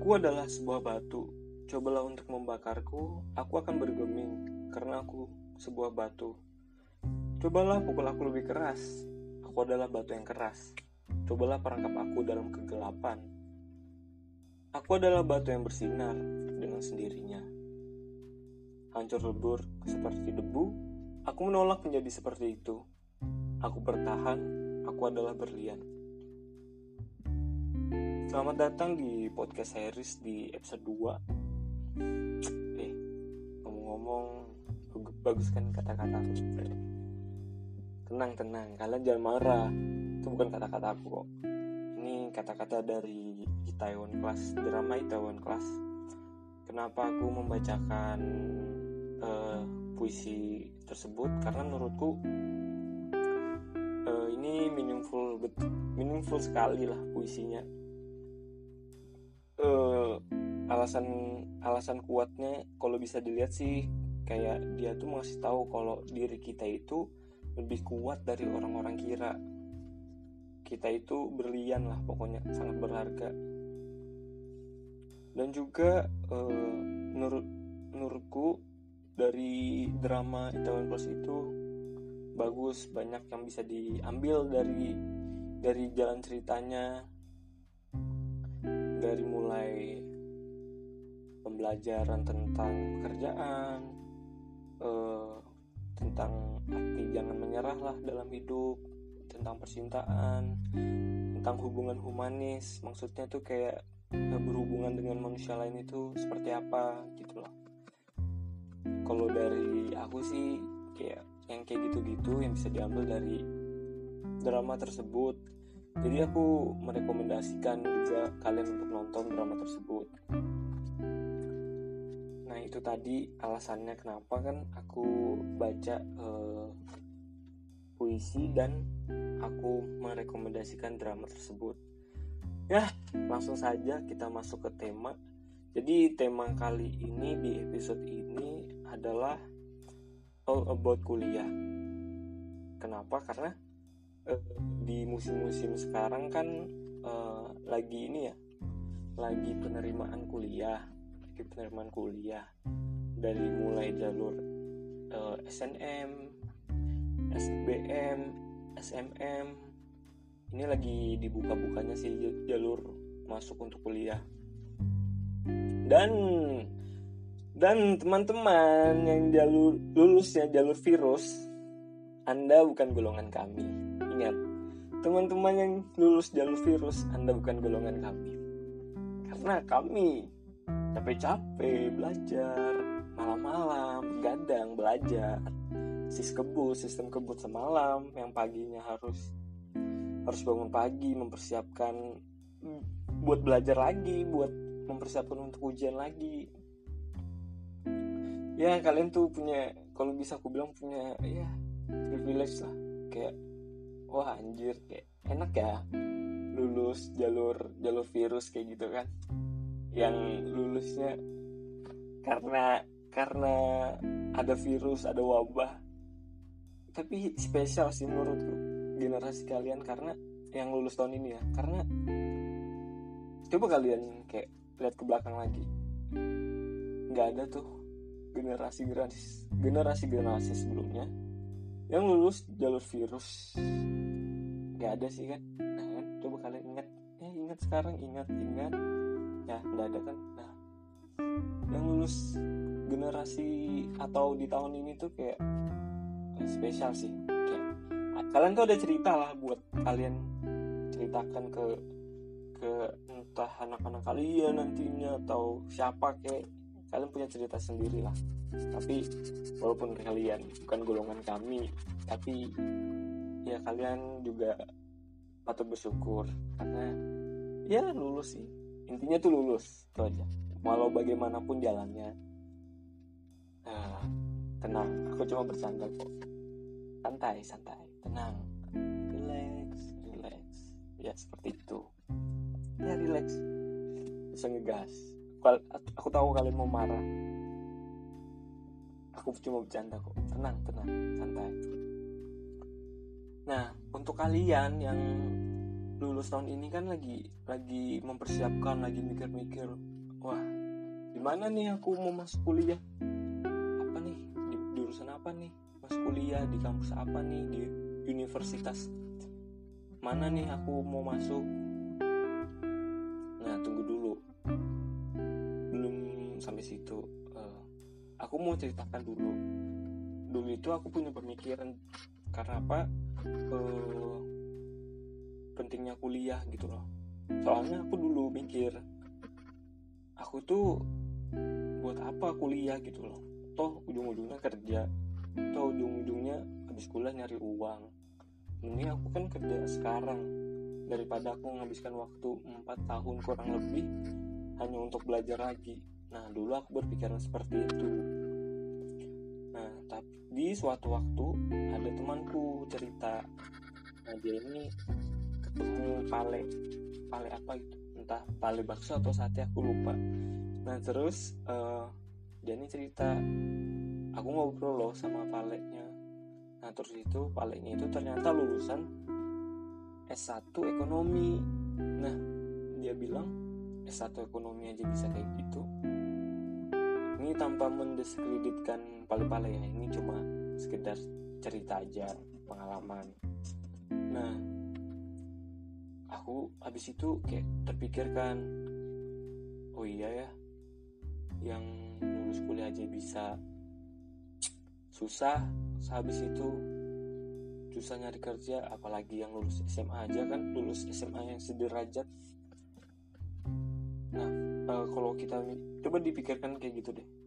Aku adalah sebuah batu. Cobalah untuk membakarku, aku akan bergeming karena aku sebuah batu. Cobalah pukul aku lebih keras. Aku adalah batu yang keras. Cobalah perangkap aku dalam kegelapan. Aku adalah batu yang bersinar dengan sendirinya. Hancur lebur seperti debu, aku menolak menjadi seperti itu. Aku bertahan, aku adalah berlian. Selamat datang di podcast series di episode 2 Eh, ngomong-ngomong Bagus kan kata-kata aku. Tenang, tenang, kalian jangan marah. Itu bukan kata-kata aku kok. Ini kata-kata dari Itaewon Class Drama Itaewon Class. Kenapa aku membacakan uh, puisi tersebut? Karena menurutku uh, Ini meaningful Meaningful sekali lah puisinya uh, alasan alasan kuatnya kalau bisa dilihat sih kayak dia tuh masih tahu kalau diri kita itu lebih kuat dari orang-orang kira. Kita itu berlian lah pokoknya sangat berharga. Dan juga uh, menurut menurutku dari drama Itaewon Class itu bagus banyak yang bisa diambil dari dari jalan ceritanya dari mulai pembelajaran tentang pekerjaan uh, tentang arti jangan menyerah lah dalam hidup tentang percintaan tentang hubungan humanis. Maksudnya tuh kayak berhubungan dengan manusia lain itu seperti apa gitu loh. Kalau dari aku sih kayak yang kayak gitu-gitu yang bisa diambil dari drama tersebut jadi aku merekomendasikan juga kalian untuk nonton drama tersebut. Nah itu tadi alasannya kenapa kan aku baca uh, puisi dan aku merekomendasikan drama tersebut. Ya langsung saja kita masuk ke tema. Jadi tema kali ini di episode ini adalah all about kuliah. Kenapa? Karena di musim-musim sekarang kan uh, lagi ini ya lagi penerimaan kuliah lagi penerimaan kuliah. Dari mulai jalur uh, eh, SNM SBM SMM ini lagi dibuka-bukanya sih jalur masuk untuk kuliah. Dan dan teman-teman yang jalur lulusnya jalur virus anda bukan golongan kami. Ingat, teman-teman yang lulus jalur virus, Anda bukan golongan kami. Karena kami capek-capek belajar, malam-malam, gadang belajar. Sis kebut, sistem kebut semalam yang paginya harus harus bangun pagi mempersiapkan buat belajar lagi, buat mempersiapkan untuk ujian lagi. Ya kalian tuh punya kalau bisa aku bilang punya ya privilege lah kayak wah anjir kayak enak ya lulus jalur jalur virus kayak gitu kan. Yang lulusnya karena karena ada virus ada wabah. Tapi spesial sih menurutku generasi kalian karena yang lulus tahun ini ya. Karena coba kalian kayak lihat ke belakang lagi. Nggak ada tuh generasi generasi generasi generasi sebelumnya yang lulus jalur virus nggak ada sih kan. Nah kan coba kalian ingat. Ya ingat sekarang ingat ingat. Ya nggak ada kan. Nah yang lulus generasi atau di tahun ini tuh kayak spesial sih. Kayak kalian tuh ada cerita lah buat kalian ceritakan ke ke entah anak-anak kalian nantinya atau siapa kayak kalian punya cerita sendiri lah. Tapi walaupun kalian bukan golongan kami tapi ya kalian juga patut bersyukur. Karena ya lulus sih. Intinya tuh lulus itu aja. Walau bagaimanapun jalannya. Nah, tenang. Aku cuma bercanda kok. Santai santai. Tenang. Relax relax. Ya seperti itu. Ya relax. Bisa ngegas. Aku tahu kalian mau marah. Aku cuma bercanda kok. Tenang tenang. Santai nah untuk kalian yang lulus tahun ini kan lagi lagi mempersiapkan lagi mikir-mikir wah gimana nih aku mau masuk kuliah? Apa nih? Di jurusan apa nih? Masuk kuliah di kampus apa nih? Di universitas mana nih aku mau masuk? Nah tunggu dulu. Belum sampai situ. Uh, aku mau ceritakan dulu. Dulu itu aku punya pemikiran karena apa? Uh, pentingnya kuliah gitu loh. Soalnya aku dulu mikir aku tuh buat apa kuliah gitu loh? Toh ujung-ujungnya kerja. Toh ujung-ujungnya habis kuliah nyari uang. Ini aku kan kerja sekarang. Daripada aku menghabiskan waktu 4 tahun kurang lebih hanya untuk belajar lagi. Nah dulu aku berpikiran seperti itu. Nah tapi di suatu waktu ada temanku cerita nah dia ini ketemu pale. Pale apa gitu entah pale bakso atau sate aku lupa. Nah terus uh, dia ini cerita aku ngobrol loh sama paleknya. Nah terus itu paleknya itu ternyata lulusan S1 ekonomi. Nah dia bilang S1 ekonomi aja bisa kayak gitu ini tanpa mendiskreditkan pale-pale ya. Ini cuma sekedar cerita aja pengalaman. Nah aku habis itu kayak terpikirkan oh iya ya yang lulus kuliah aja bisa. Susah sehabis itu susah nyari kerja apalagi yang lulus SMA aja kan lulus SMA yang sederajat. Nah uh, kalau kita coba dipikirkan kayak gitu deh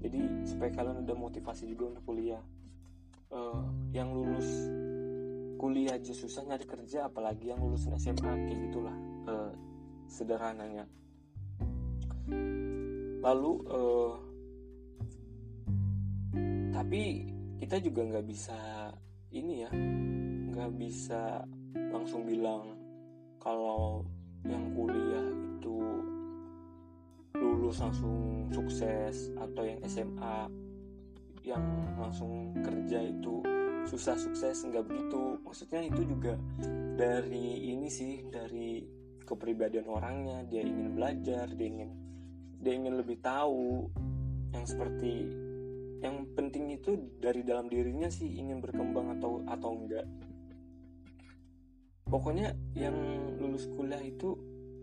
jadi supaya kalian ada motivasi juga untuk kuliah. Uh, yang lulus kuliah aja susah nyari kerja apalagi yang lulusan SMA kayak gitulah uh, sederhananya. Lalu uh, tapi kita juga nggak bisa ini ya nggak bisa langsung bilang kalau yang kuliah itu lulus langsung sukses atau yang SMA yang langsung kerja itu susah sukses nggak begitu. Maksudnya itu juga dari ini sih dari kepribadian orangnya. Dia ingin belajar dia ingin dia ingin lebih tahu yang seperti yang penting itu dari dalam dirinya sih ingin berkembang atau atau enggak. Pokoknya yang lulus kuliah itu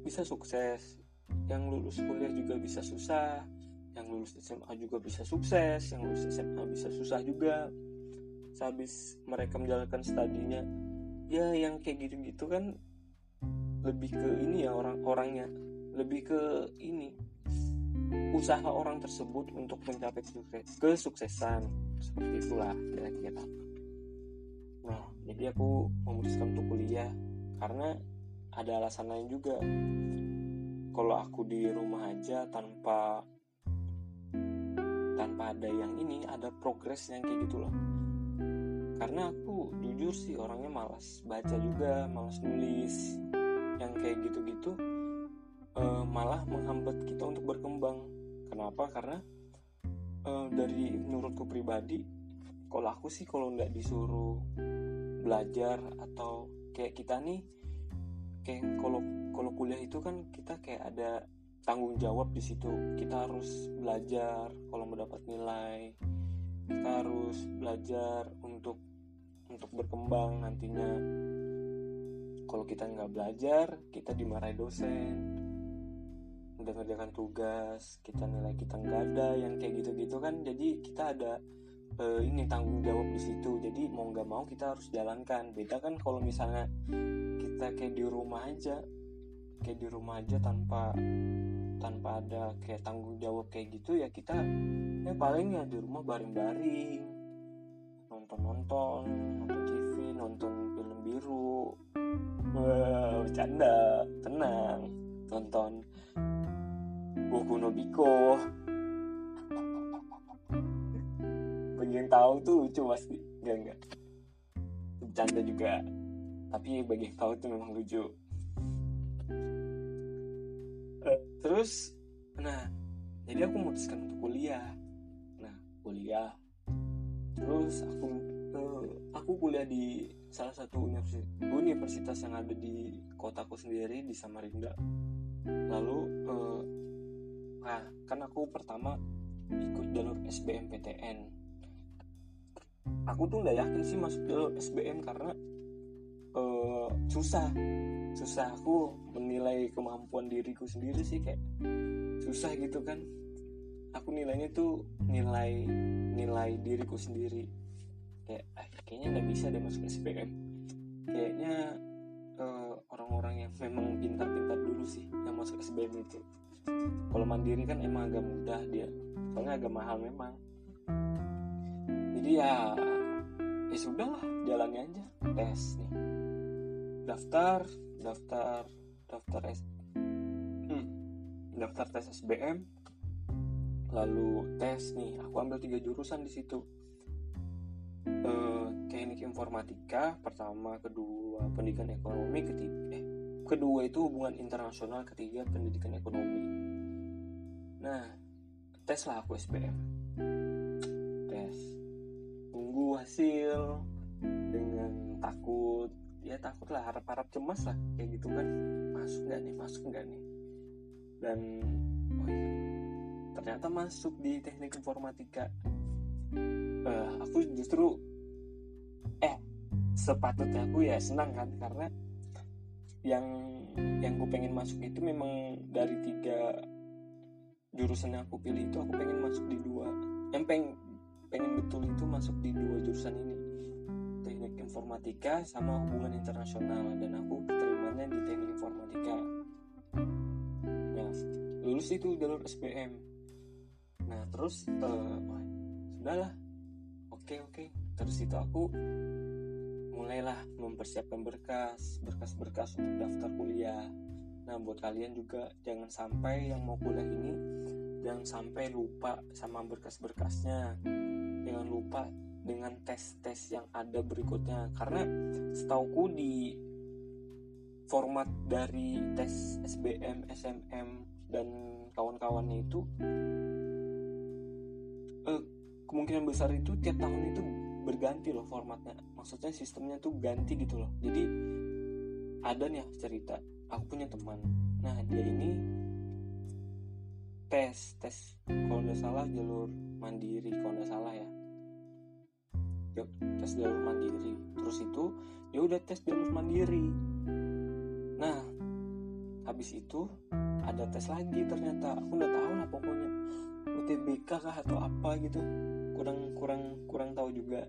bisa sukses yang lulus kuliah juga bisa susah. Yang lulus SMA juga bisa sukses. Yang lulus SMA bisa susah juga. Sehabis mereka menjalankan studinya ya yang kayak gitu-gitu kan lebih ke ini ya orang-orangnya lebih ke ini usaha orang tersebut untuk mencapai kesuksesan. Seperti itulah kira-kira. Nah jadi aku memutuskan untuk kuliah karena ada alasan lain juga kalau aku di rumah aja tanpa tanpa ada yang ini ada progres yang kayak gitu loh. Karena aku jujur sih orangnya malas baca juga malas nulis yang kayak gitu-gitu uh, malah menghambat kita untuk berkembang. Kenapa? Karena uh, dari menurutku pribadi kalau aku sih kalau nggak disuruh belajar atau kayak kita nih kayak kalau kalau kuliah itu kan kita kayak ada tanggung jawab di situ. Kita harus belajar kalau mendapat nilai. Kita harus belajar untuk untuk berkembang nantinya. Kalau kita nggak belajar kita dimarahi dosen. Udah ngerjakan tugas kita nilai kita nggak ada yang kayak gitu-gitu kan. Jadi kita ada uh, ini tanggung jawab di situ. Jadi mau nggak mau kita harus jalankan. Beda kan kalau misalnya kita kayak di rumah aja kayak di rumah aja tanpa tanpa ada kayak tanggung jawab kayak gitu ya kita ya paling ya di rumah baring-baring nonton nonton TV nonton film biru wah bercanda tenang nonton buku Nobiko yang tahu tuh lucu pasti enggak enggak? Bercanda juga. Tapi bagi yang tahu tuh memang lucu. Terus nah jadi aku memutuskan untuk kuliah. Nah kuliah. Terus aku uh, aku kuliah di salah satu universitas, universitas yang ada di kotaku sendiri di Samarinda. Lalu uh, nah kan aku pertama ikut jalur SBMPTN aku tuh nggak yakin sih masuk jalur SBM karena uh, susah. Susah aku menilai kemampuan diriku sendiri sih kayak susah gitu kan. Aku nilainya tuh nilai nilai diriku sendiri. Kayak ah, kayaknya nggak bisa deh masuk SPM kayaknya uh, orang-orang yang memang pintar-pintar dulu sih yang masuk SBM itu. Kalau mandiri kan emang agak mudah dia soalnya agak mahal memang jadi ya ya sudah lah jalani aja tes nih. Daftar daftar daftar S hmm, daftar tes SBM lalu tes nih aku ambil tiga jurusan di situ. Eh, teknik informatika pertama kedua pendidikan ekonomi ketiga eh, kedua itu hubungan internasional ketiga pendidikan ekonomi. Nah tes lah aku SBM tunggu hasil dengan takut. Ya takut lah harap-harap cemas lah kayak gitu kan. Masuk nggak nih? Masuk nggak nih? Dan oh iya, ternyata masuk di teknik informatika. Uh, aku justru eh sepatutnya aku ya senang kan karena yang yang aku pengen masuk itu memang dari tiga jurusan yang aku pilih itu aku pengen masuk di dua. Yang peng pengen betul itu masuk di dua jurusan ini. Teknik informatika sama hubungan internasional dan aku terimanya di teknik informatika. Ya lulus itu jalur SPM nah terus uh, wah, sudahlah. Oke oke. Terus itu aku mulailah mempersiapkan berkas berkas-berkas untuk daftar kuliah. Nah buat kalian juga jangan sampai yang mau kuliah ini jangan sampai lupa sama berkas-berkasnya. Jangan lupa dengan tes-tes yang ada berikutnya. Karena setauku di format dari tes SBM, SMM dan kawan-kawannya itu eh, kemungkinan besar itu tiap tahun itu berganti loh formatnya. Maksudnya sistemnya tuh ganti gitu loh. Jadi ada nih cerita. Aku punya teman. Nah dia ini tes tes. Kalau nggak salah jalur mandiri kalau nggak salah ya. Tes jalur mandiri. Terus itu ya udah tes jalur mandiri. Nah habis itu ada tes lagi ternyata. Aku nggak tahu lah pokoknya. UTBK kah atau apa gitu. Kurang kurang kurang tahu juga.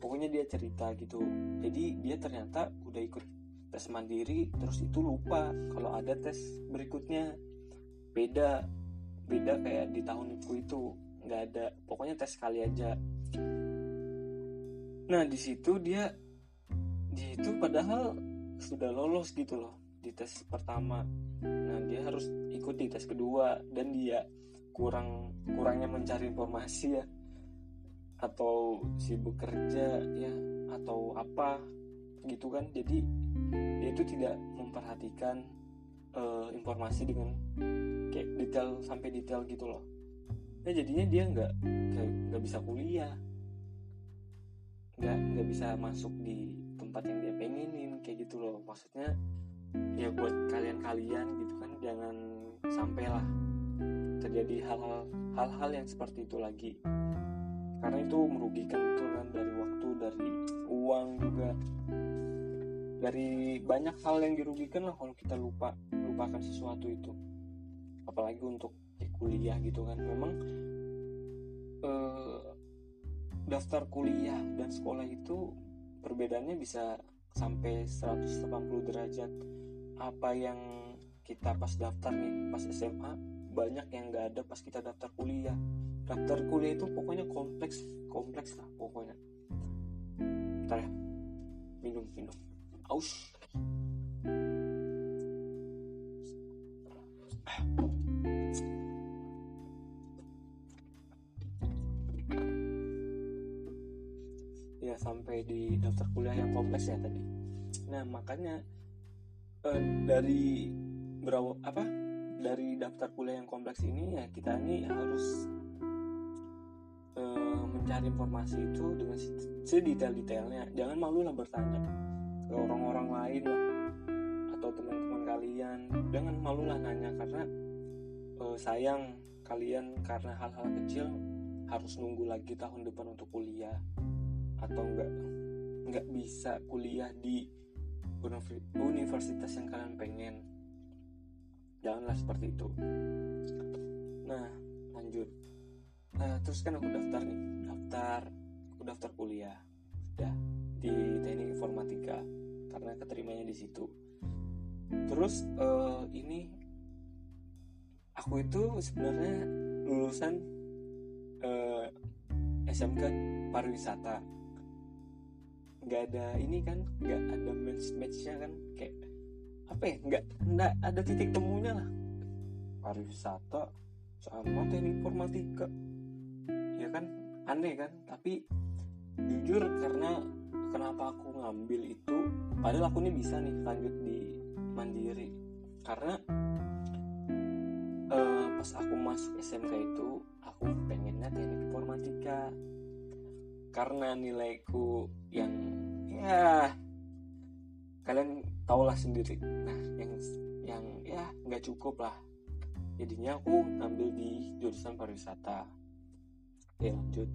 Pokoknya dia cerita gitu. Jadi dia ternyata udah ikut tes mandiri terus itu lupa kalau ada tes berikutnya. Beda beda kayak di tahun itu nggak ada pokoknya tes sekali aja. Nah di situ dia di itu padahal sudah lolos gitu loh di tes pertama. Nah dia harus ikut di tes kedua dan dia kurang kurangnya mencari informasi ya. Atau sibuk kerja ya atau apa gitu kan. Jadi dia itu tidak memperhatikan uh, informasi dengan kayak detail sampai detail gitu loh. Nah jadinya dia nggak nggak bisa kuliah. Nggak nggak bisa masuk di tempat yang dia pengenin kayak gitu loh. Maksudnya ya buat kalian-kalian gitu kan jangan sampailah terjadi hal-hal hal-hal yang seperti itu lagi. Karena itu merugikan betul kan dari waktu dari uang juga dari banyak hal yang dirugikan lah kalau kita lupa lupakan sesuatu itu. Apalagi untuk kuliah gitu kan. Memang eh, daftar kuliah dan sekolah itu perbedaannya bisa sampai 180 derajat. Apa yang kita pas daftar nih pas SMA banyak yang nggak ada pas kita daftar kuliah. Daftar kuliah itu pokoknya kompleks kompleks lah pokoknya. Bentar ya minum minum aus. Ya sampai di daftar kuliah yang kompleks ya tadi. Nah makanya eh, dari berapa apa? Dari daftar kuliah yang kompleks ini ya kita ini harus eh, cari informasi itu dengan sedetail-detailnya. Jangan malu lah bertanya ke orang-orang lain lah. Atau teman-teman kalian. Jangan malu lah nanya karena uh, sayang kalian karena hal-hal kecil harus nunggu lagi tahun depan untuk kuliah. Atau enggak nggak bisa kuliah di universitas yang kalian pengen. Janganlah seperti itu. Nah lanjut. Nah, terus kan aku daftar nih. Daftar aku daftar kuliah. Udah di teknik informatika karena keterimanya di situ. Terus uh, ini aku itu sebenarnya lulusan uh, eh, SMK pariwisata. Nggak ada ini kan nggak ada match matchnya kan kayak apa ya nggak nggak ada titik temunya lah. Pariwisata sama teknik informatika. Ya kan aneh kan tapi jujur karena kenapa aku ngambil itu? Padahal aku ini bisa nih lanjut di mandiri. Karena uh, pas aku masuk SMK itu aku pengennya teknik informatika. Karena nilaiku yang ya kalian tahulah sendiri. Nah yang yang ya nggak cukup lah. Jadinya aku ngambil di jurusan pariwisata. Ya lanjut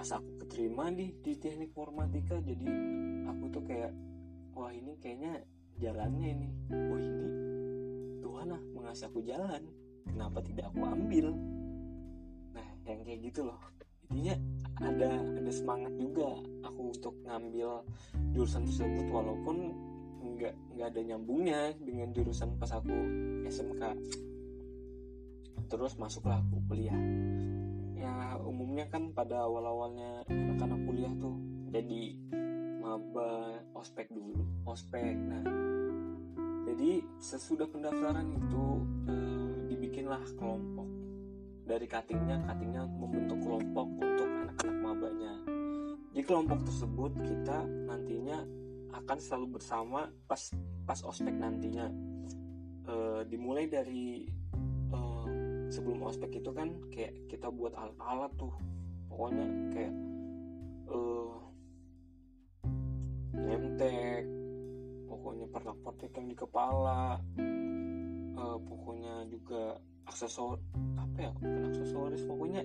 pas aku keterima di di teknik informatika jadi aku tuh kayak wah ini kayaknya jalannya ini. Wah ini? Tuhan lah mengasih aku jalan. Kenapa tidak aku ambil? Nah yang kayak gitu loh. Intinya ada ada semangat juga aku untuk ngambil jurusan tersebut walaupun nggak nggak ada nyambungnya dengan jurusan pas aku SMK terus masuklah aku kuliah ya umumnya kan pada awal awalnya anak-anak kuliah tuh jadi maba ospek dulu ospek. Nah jadi sesudah pendaftaran itu eh, dibikinlah kelompok. Dari cuttingnya cuttingnya membentuk kelompok untuk anak-anak mabanya. Di kelompok tersebut kita nantinya akan selalu bersama pas pas ospek nantinya. E, dimulai dari sebelum ospek itu kan kayak kita buat alat-alat tuh. Pokoknya kayak e, nemtek pokoknya pernak-pernik yang di kepala e, pokoknya juga aksesor apa ya bukan aksesoris pokoknya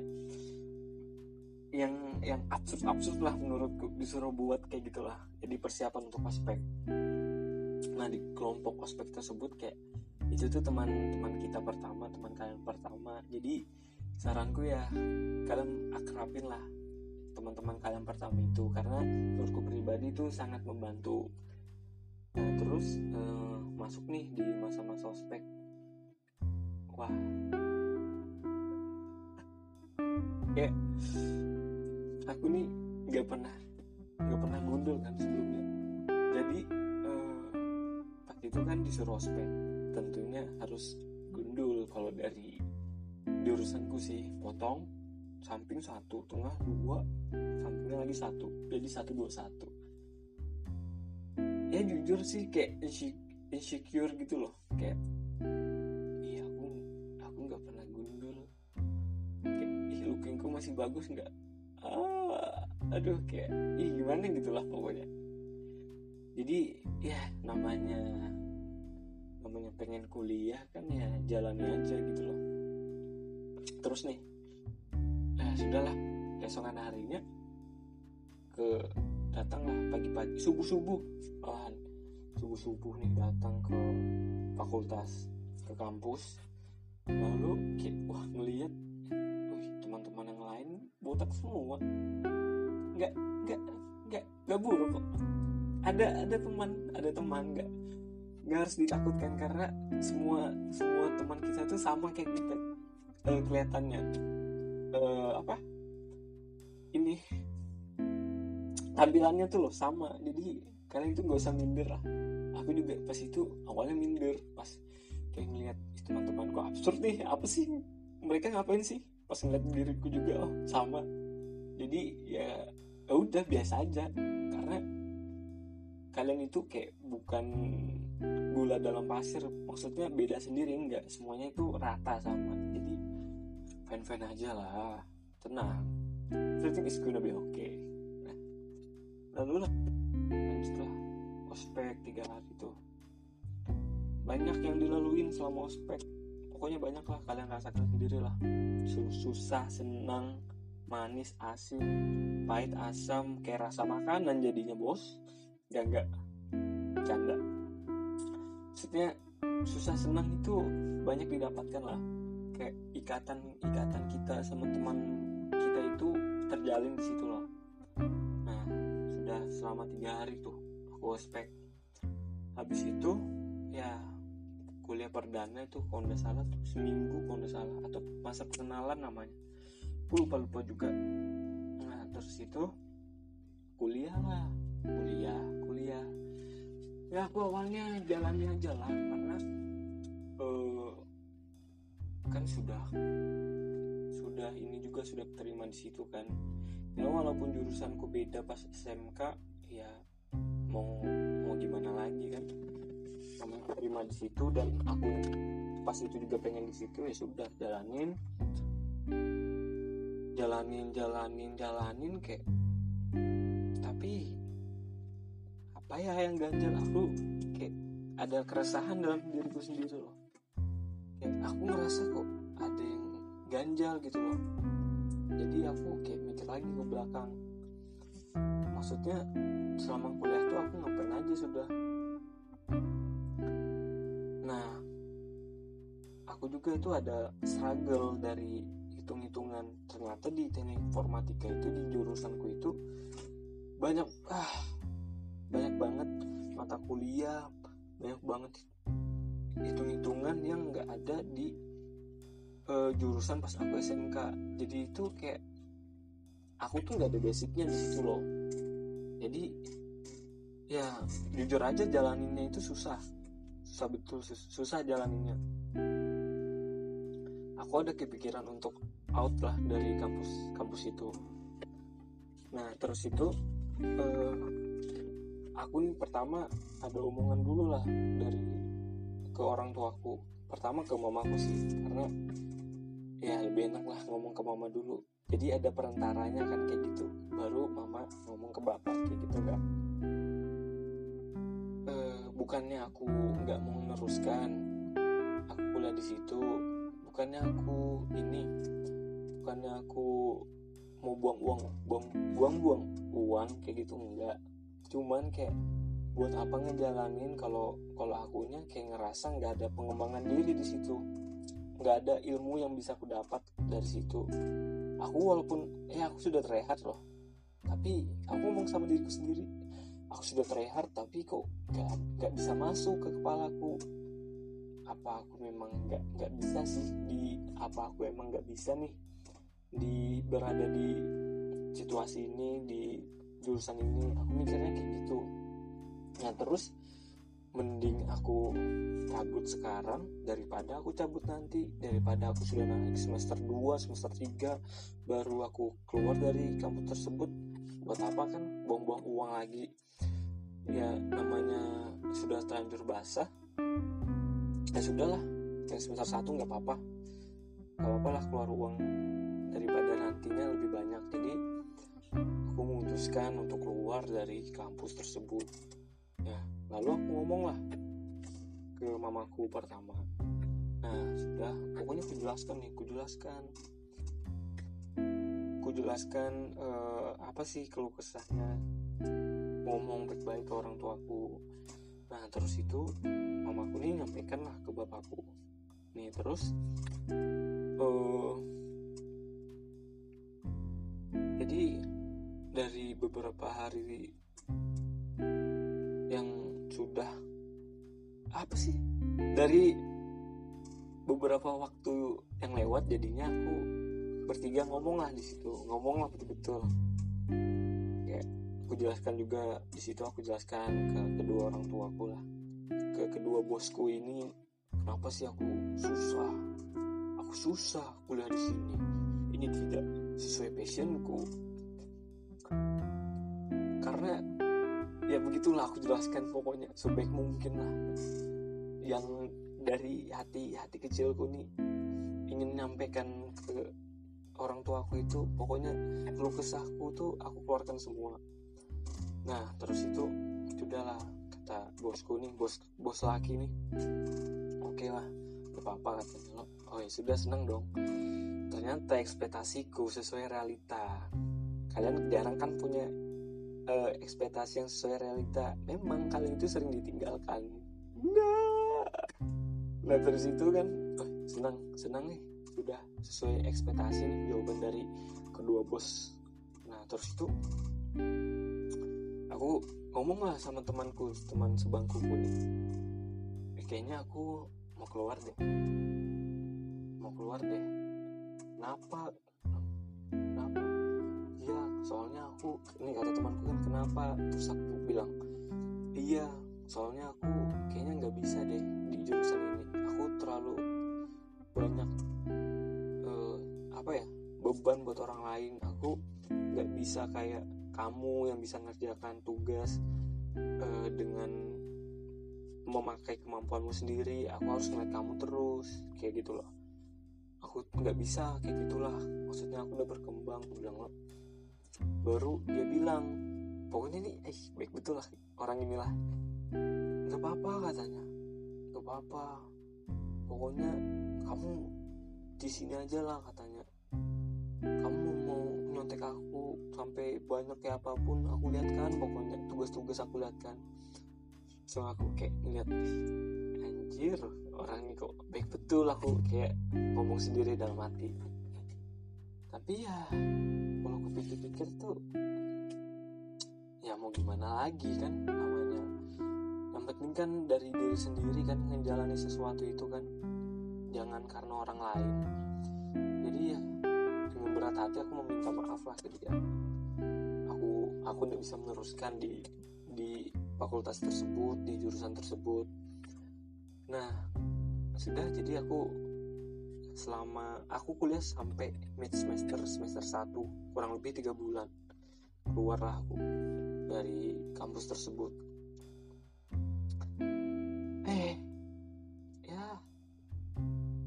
yang yang absurd absurd lah menurutku disuruh buat kayak gitulah jadi persiapan untuk ospek. Nah di kelompok ospek tersebut kayak itu tuh teman-teman kita pertama teman kalian pertama. Jadi saranku ya kalian akrabin lah teman-teman kalian pertama itu. Karena menurutku pribadi itu sangat membantu. Nah terus uh, masuk nih di masa-masa ospek. Wah. Kayak aku nih nggak pernah nggak pernah gundul kan sebelumnya. Jadi eh, pas itu kan disuruh ospek tentunya harus gundul kalau dari jurusanku sih. Potong samping satu tengah dua sampingnya lagi satu jadi satu dua satu. Ya jujur sih kayak insecure gitu loh. Kayak iya aku aku nggak pernah gundul. Kayak ih lookingku masih bagus nggak? Ah, aduh kayak ih gimana gitulah pokoknya. Jadi ya namanya namanya pengen kuliah kan ya jalani aja gitu loh. Terus nih nah sudahlah keesokan harinya ke datanglah pagi-pagi subuh-subuh. Malahan subuh-subuh nih datang ke fakultas ke kampus. Lalu kayak wah ngeliat teman-teman yang lain botak semua. Nggak nggak nggak nggak buruk kok. Ada ada teman ada teman nggak nggak harus ditakutkan karena semua semua teman kita tuh sama kayak kita uh, kelihatannya. Uh, apa? Ini tampilannya tuh loh sama. Jadi kalian itu gak usah minder lah. Aku juga pas itu awalnya minder pas kayak ngeliat teman-teman kok absurd nih apa sih? Mereka ngapain sih? Pas ngeliat diriku juga oh sama. Jadi ya, ya udah biasa aja. Karena kalian itu kayak bukan gula dalam pasir maksudnya beda sendiri enggak. Semuanya itu rata sama. Jadi fan fan aja lah. Tenang. Everything is gonna be okay. Nah, lalu lah. Setelah ospek tiga hari itu banyak yang dilaluin selama ospek. Pokoknya banyak lah kalian rasakan sendiri lah. Susah senang manis asin pahit asam kayak rasa makanan jadinya bos ya enggak canda. Maksudnya susah senang itu banyak didapatkan lah. Kayak ikatan ikatan kita sama teman kita itu terjalin di situ loh. Nah sudah selama tiga hari tuh aku ospek. Habis itu ya kuliah perdana itu kalau nggak salah tuh seminggu kalau nggak salah. Atau masa perkenalan namanya. Aku lupa lupa juga. Nah terus itu kuliah lah kuliah kuliah. Ya aku awalnya jalannya aja lah karena uh, kan sudah sudah ini juga sudah terima di situ kan. Ya walaupun jurusanku beda pas SMK ya mau mau gimana lagi kan. Sama terima di situ dan aku pas itu juga pengen di situ ya sudah jalanin. Jalanin jalanin jalanin kayak tapi apa ya yang ganjal aku? Kayak ada keresahan dalam diriku sendiri loh. Kayak aku ngerasa kok ada yang ganjal gitu loh. Jadi aku kayak mikir lagi ke belakang. Maksudnya selama kuliah tuh aku ngapain aja sudah. Nah aku juga itu ada struggle dari hitung-hitungan. Ternyata di teknik informatika itu di jurusanku itu banyak ah banyak banget mata kuliah banyak banget hitung-hitungan yang nggak ada di uh, jurusan pas aku SMK jadi itu kayak aku tuh nggak ada basicnya di situ loh. Jadi ya jujur aja jalaninnya itu susah. Susah betul susah jalaninnya. Aku ada kepikiran untuk out lah dari kampus kampus itu. Nah terus itu uh, aku nih pertama ada omongan dulu lah dari ke orang tuaku. Pertama ke mamaku sih karena ya lebih enak lah ngomong ke mama dulu. Jadi ada perantaranya kan kayak gitu. Baru mama ngomong ke bapak kayak gitu kan e, bukannya aku nggak mau meneruskan aku kuliah di situ. Bukannya aku ini bukannya aku mau buang uang buang buang buang uang kayak gitu enggak cuman kayak buat apa ngejalanin kalau kalau akunya kayak ngerasa nggak ada pengembangan diri di situ. Nggak ada ilmu yang bisa aku dapat dari situ. Aku walaupun eh aku sudah terlihat loh. Tapi aku ngomong sama diriku sendiri aku sudah terlihat tapi kok nggak nggak bisa masuk ke kepalaku? Apa aku memang nggak nggak bisa sih? Di apa aku emang nggak bisa nih? Di berada di situasi ini di jurusan ini aku mikirnya kayak gitu. Nah terus mending aku cabut sekarang daripada aku cabut nanti daripada aku sudah naik semester 2 semester 3 baru aku keluar dari kampus tersebut. Buat apa kan? Buang-buang uang lagi. Ya namanya sudah terlanjur basah. Ya sudahlah yang semester satu nggak apa-apa. Nggak apa-apa lah keluar uang daripada nantinya lebih banyak. Jadi memutuskan untuk keluar dari kampus tersebut. Ya lalu aku ngomong lah ke mamaku pertama. Nah sudah pokoknya aku jelaskan nih aku jelaskan. Aku jelaskan uh, apa sih keluh kesahnya ngomong baik-baik ke orang tuaku. Nah terus itu mamaku nih nyampaikan lah ke bapakku. Nih terus uh, jadi dari beberapa hari yang sudah apa sih? Dari beberapa waktu yang lewat jadinya aku bertiga ngomong lah di situ. Ngomong lah betul-betul. Kayak aku jelaskan juga di situ aku jelaskan ke kedua orang tuaku lah. Ke kedua bosku ini kenapa sih aku susah? Aku susah kuliah di sini. Ini tidak sesuai passionku karena ya begitulah aku jelaskan pokoknya sebaik mungkin lah. Yang dari hati hati kecilku nih ingin menyampaikan ke orang tua aku itu pokoknya keluh kesahku tuh aku keluarkan semua. Nah terus itu sudahlah kata bosku nih bos bos laki nih. Oke lah gak apa-apa katanya. Oh ya sudah seneng dong. Ternyata ekspektasiku sesuai realita. Kalian jarang kan punya uh, ekspektasi yang sesuai realita. Memang kalian itu sering ditinggalkan. Nah nah terus itu kan oh, senang senang nih. Sudah sesuai ekspektasi jawaban dari kedua bos. Nah terus itu aku ngomong lah sama temanku teman sebangku nih. Eh, kayaknya aku mau keluar deh. Mau keluar deh. Kenapa? Kenapa soalnya aku ini kata temanku kan kenapa? Terus aku bilang iya soalnya aku kayaknya nggak bisa deh di jurusan ini. Aku terlalu banyak uh, apa ya beban buat orang lain. Aku nggak bisa kayak kamu yang bisa ngerjakan tugas uh, dengan memakai kemampuanmu sendiri. Aku harus ngeliat kamu terus kayak gitu loh. Aku nggak bisa kayak gitulah. Maksudnya aku udah berkembang bilang baru dia bilang pokoknya nih eh baik betul lah orang inilah. Nggak apa-apa katanya. Nggak apa-apa. Pokoknya kamu di sini aja lah katanya. Kamu mau nyontek aku sampai banyak kayak apa pun aku lihat kan pokoknya tugas-tugas aku lihat kan. So aku kayak ngeliat anjir orang ini kok baik betul aku kayak ngomong sendiri dalam hati tapi ya kalau aku pikir-pikir tuh ya mau gimana lagi kan namanya. Yang penting kan dari diri sendiri kan menjalani sesuatu itu kan. Jangan karena orang lain. Jadi ya dengan berat hati aku meminta maaf lah ke dia. Aku aku tidak bisa meneruskan di di fakultas tersebut di jurusan tersebut. Nah sudah jadi aku selama aku kuliah sampai mid semester semester 1 kurang lebih tiga bulan keluarlah aku dari kampus tersebut. Eh ya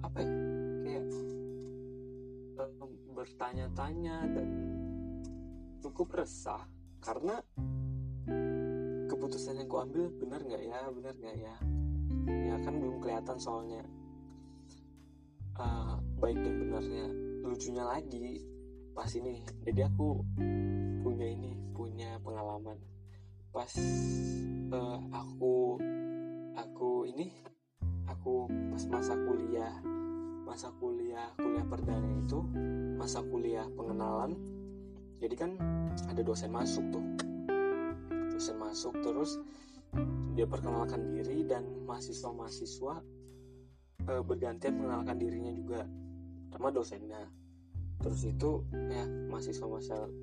apa ya? Kayak bertanya-tanya dan cukup resah karena keputusan yang kuambil benar nggak ya? Benar nggak ya? Ya kan belum kelihatan soalnya uh, baik dan benarnya lucunya lagi pas ini. Jadi aku punya ini punya pengalaman. Pas uh, aku aku ini aku pas masa kuliah masa kuliah kuliah perdana itu masa kuliah pengenalan. Jadi kan ada dosen masuk tuh. Dosen masuk terus dia perkenalkan diri dan mahasiswa-mahasiswa e, bergantian mengenalkan dirinya juga sama dosennya. Terus itu ya mahasiswa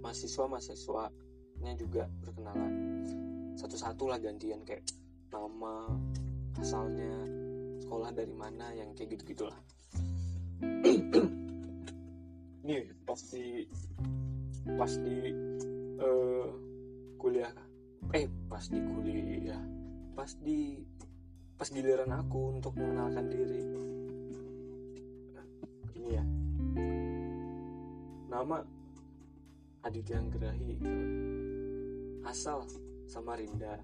mahasiswa mahasiswanya juga berkenalan. Satu-satu lah gantian kayak nama asalnya sekolah dari mana yang kayak gitu gitulah nih pasti pas di uh, kuliah eh pas di kuliah pas di pas giliran aku untuk mengenalkan diri. Ini ya. Nama Aditya Anggrahi. Asal Samarinda.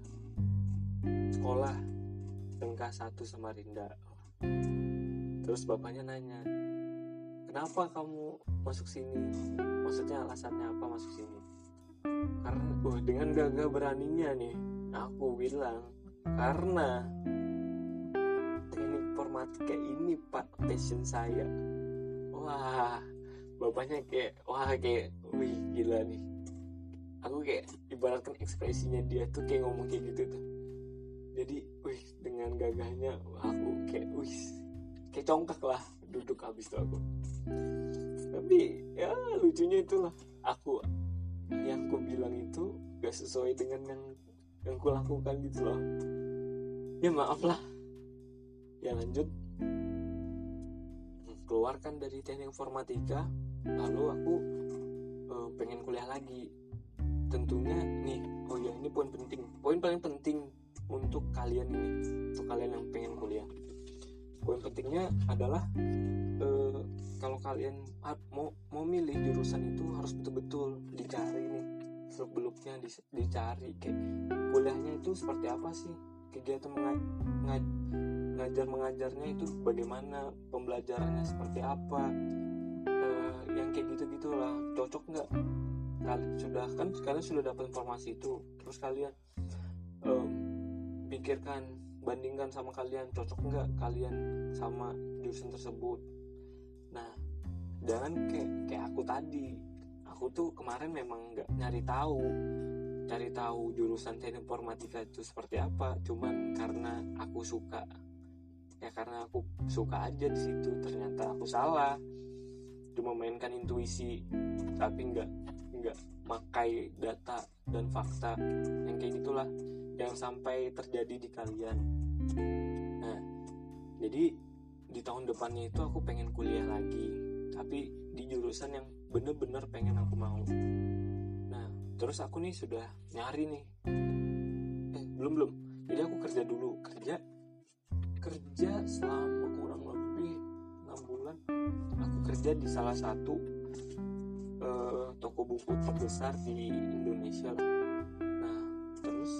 Sekolah Tengkah satu Samarinda. Terus bapaknya nanya kenapa kamu masuk sini? Maksudnya alasannya apa masuk sini? Karena uh, dengan gagah beraninya nih aku bilang karena informatika ini pak. Passion saya. Wah bapaknya kayak wah kayak wih gila nih. Aku kayak ibaratkan ekspresinya dia tuh kayak ngomong kayak gitu tuh. Jadi wih dengan gagahnya aku kayak wih kayak congkak lah duduk habis tuh aku. Tapi ya lucunya itulah. Aku yang aku bilang itu gak sesuai dengan yang yang ku lakukan gitu loh. Ya maaf lah ya lanjut. Keluarkan dari teknik informatika lalu aku uh, pengen kuliah lagi. Tentunya nih oh ya ini poin penting. Poin paling penting untuk kalian ini untuk kalian yang pengen kuliah. Poin pentingnya adalah uh, kalau kalian mau mau milih jurusan itu harus betul-betul dicari nih. Di, dicari kayak kuliahnya itu seperti apa sih? Kegiatan mengaj ngajar mengajarnya itu bagaimana pembelajarannya seperti apa uh, yang kayak gitu gitulah cocok nggak? Kalian sudah kan kalian sudah dapat informasi itu. Terus kalian um, pikirkan bandingkan sama kalian cocok nggak kalian sama jurusan tersebut? Nah jangan kayak kayak aku tadi. Aku tuh kemarin memang nggak nyari tahu cari tahu jurusan teknik informatika itu seperti apa. Cuman karena aku suka ya karena aku suka aja di situ ternyata aku salah. Cuma mainkan intuisi tapi nggak nggak makai data dan fakta yang kayak gitulah yang sampai terjadi di kalian. Nah jadi di tahun depannya itu aku pengen kuliah lagi tapi di jurusan yang bener-bener pengen aku mau. Nah terus aku nih sudah nyari nih. Eh belum belum. Jadi aku kerja dulu kerja kerja selama kurang lebih enam bulan aku kerja di salah satu uh, toko buku terbesar di Indonesia. Nah, terus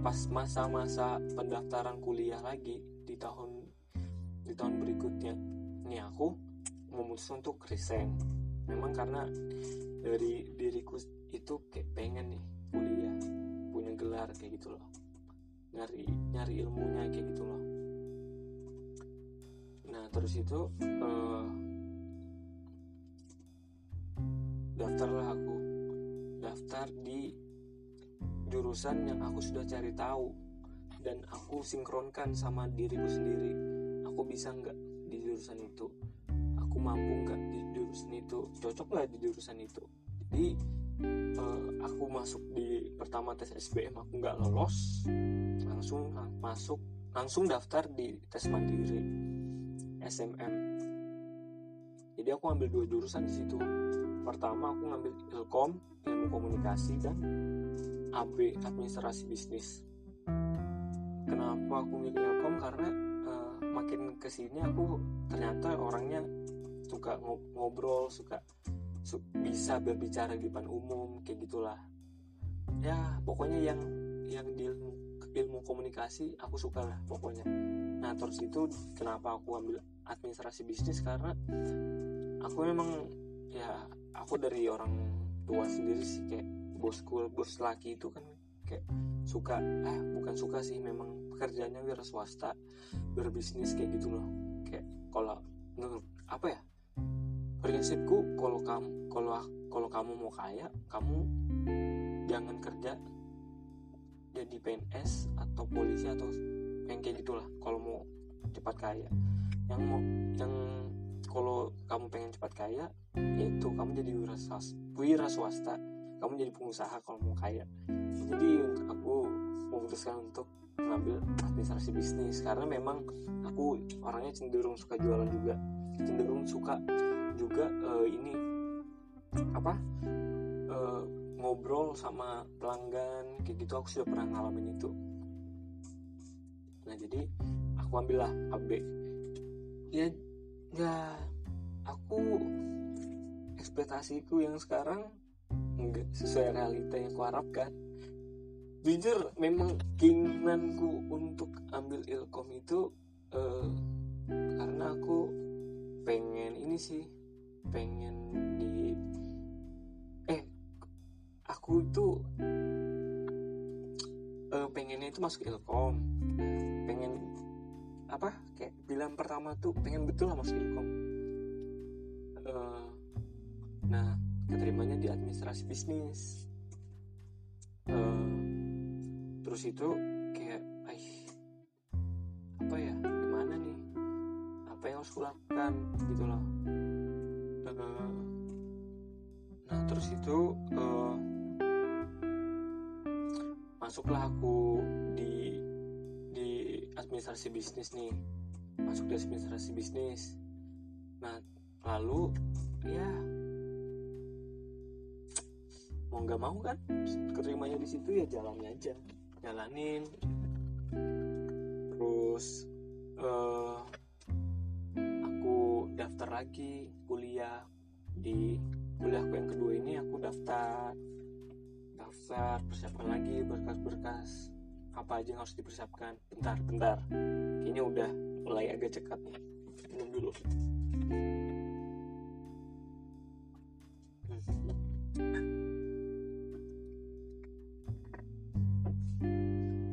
pas masa-masa pendaftaran kuliah lagi di tahun di tahun berikutnya, nih aku memutuskan untuk resign. Memang karena dari diriku itu kayak pengen nih kuliah, punya gelar kayak gitu loh. Nyari nyari ilmunya kayak gitu loh. Terus itu uh, daftarlah aku. Daftar di jurusan yang aku sudah cari tahu dan aku sinkronkan sama diriku sendiri. Aku bisa nggak di jurusan itu? Aku mampu nggak di jurusan itu? Cocok nggak di jurusan itu? Jadi uh, aku masuk di pertama tes SBM aku nggak lolos langsung masuk langsung daftar di tes mandiri SMM jadi aku ambil dua jurusan di situ. Pertama aku ngambil ilkom ilmu komunikasi dan AB administrasi bisnis. Kenapa aku milih ilkom? Karena uh, makin ke sini aku ternyata orangnya suka ngobrol suka su bisa berbicara di depan umum kayak gitulah. Ya pokoknya yang yang di ilmu ilmu komunikasi aku suka lah pokoknya nah terus itu kenapa aku ambil administrasi bisnis? Karena aku memang ya aku dari orang tua sendiri sih kayak bosku bos laki itu kan kayak suka ah bukan suka sih memang pekerjaannya wira swasta berbisnis kayak gitu loh. Kayak kalau apa ya prinsipku kalau kamu kalau kalau kamu mau kaya kamu jangan kerja jadi PNS atau polisi atau yang kayak gitulah kalau mau cepat kaya. Yang mau yang kalau kamu pengen cepat kaya yaitu kamu jadi wira swasta, swasta kamu jadi pengusaha kalau mau kaya. Jadi aku memutuskan untuk mengambil administrasi bisnis. Karena memang aku orangnya cenderung suka jualan juga. Cenderung suka juga uh, ini apa uh, ngobrol sama pelanggan kayak gitu. Aku sudah pernah ngalamin itu nah jadi aku ambillah AB ya ya aku ekspektasiku yang sekarang enggak sesuai realita yang aku harapkan. Jujur memang keinginanku untuk ambil ilkom itu uh, karena aku pengen ini sih pengen di eh aku itu uh, pengennya itu masuk ilkom apa kayak bilang pertama tuh pengen betul lah masuk ilkom uh, nah keterimanya di administrasi bisnis. Uh, terus itu kayak ay apa ya gimana nih? Apa yang harus kulakukan? Gitu loh. Uh, nah terus itu uh, masuklah aku di administrasi bisnis nih. Masuk di administrasi bisnis. Nah lalu ya mau nggak mau kan keterimanya di situ ya jalannya aja. Jalanin. Terus uh, lagi kuliah di kuliahku yang kedua ini aku daftar. Daftar persiapan lagi berkas-berkas apa aja yang harus dipersiapkan. Bentar bentar. Kayaknya udah mulai agak cekat nih. Minum dulu.